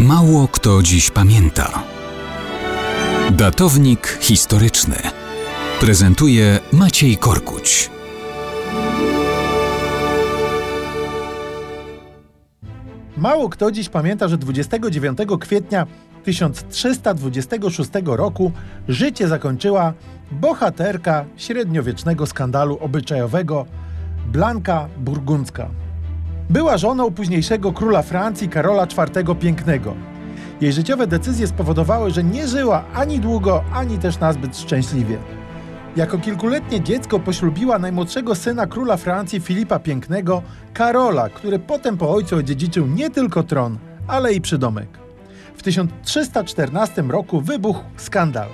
Mało kto dziś pamięta. Datownik historyczny prezentuje Maciej Korkuć. Mało kto dziś pamięta, że 29 kwietnia 1326 roku życie zakończyła bohaterka średniowiecznego skandalu obyczajowego Blanka Burgundzka. Była żoną późniejszego króla Francji Karola IV Pięknego. Jej życiowe decyzje spowodowały, że nie żyła ani długo, ani też nazbyt szczęśliwie. Jako kilkuletnie dziecko poślubiła najmłodszego syna króla Francji Filipa Pięknego, Karola, który potem po ojcu odziedziczył nie tylko tron, ale i przydomek. W 1314 roku wybuchł skandal.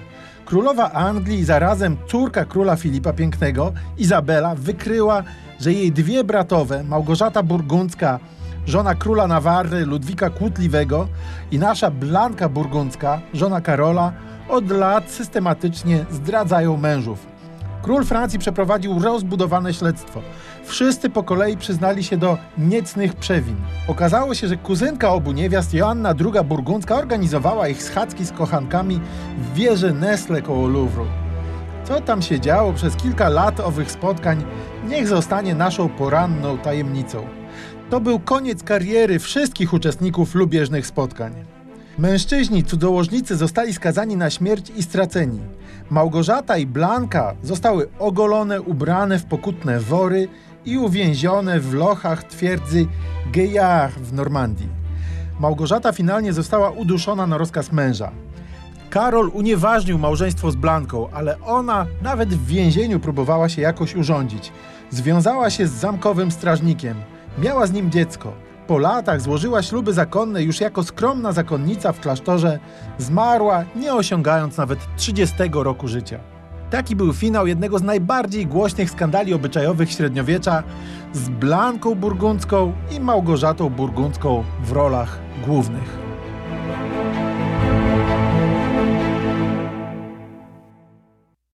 Królowa Anglii, zarazem córka króla Filipa Pięknego, Izabela, wykryła, że jej dwie bratowe, Małgorzata Burgundzka, żona króla Nawarry Ludwika Kłótliwego i nasza Blanka Burgundzka, żona Karola, od lat systematycznie zdradzają mężów. Król Francji przeprowadził rozbudowane śledztwo. Wszyscy po kolei przyznali się do niecnych przewin. Okazało się, że kuzynka obu niewiast, Joanna II Burgundzka, organizowała ich schadzki z kochankami w wieży Nesle koło Louvru. Co tam się działo przez kilka lat owych spotkań, niech zostanie naszą poranną tajemnicą. To był koniec kariery wszystkich uczestników lubieżnych spotkań. Mężczyźni cudzołożnicy zostali skazani na śmierć i straceni. Małgorzata i Blanka zostały ogolone, ubrane w pokutne wory i uwięzione w lochach twierdzy Geyard w Normandii. Małgorzata finalnie została uduszona na rozkaz męża. Karol unieważnił małżeństwo z Blanką, ale ona nawet w więzieniu próbowała się jakoś urządzić. Związała się z zamkowym strażnikiem. Miała z nim dziecko. Po latach złożyła śluby zakonne już jako skromna zakonnica w klasztorze. Zmarła, nie osiągając nawet 30 roku życia. Taki był finał jednego z najbardziej głośnych skandali obyczajowych średniowiecza z Blanką Burgundzką i Małgorzatą Burgundzką w rolach głównych.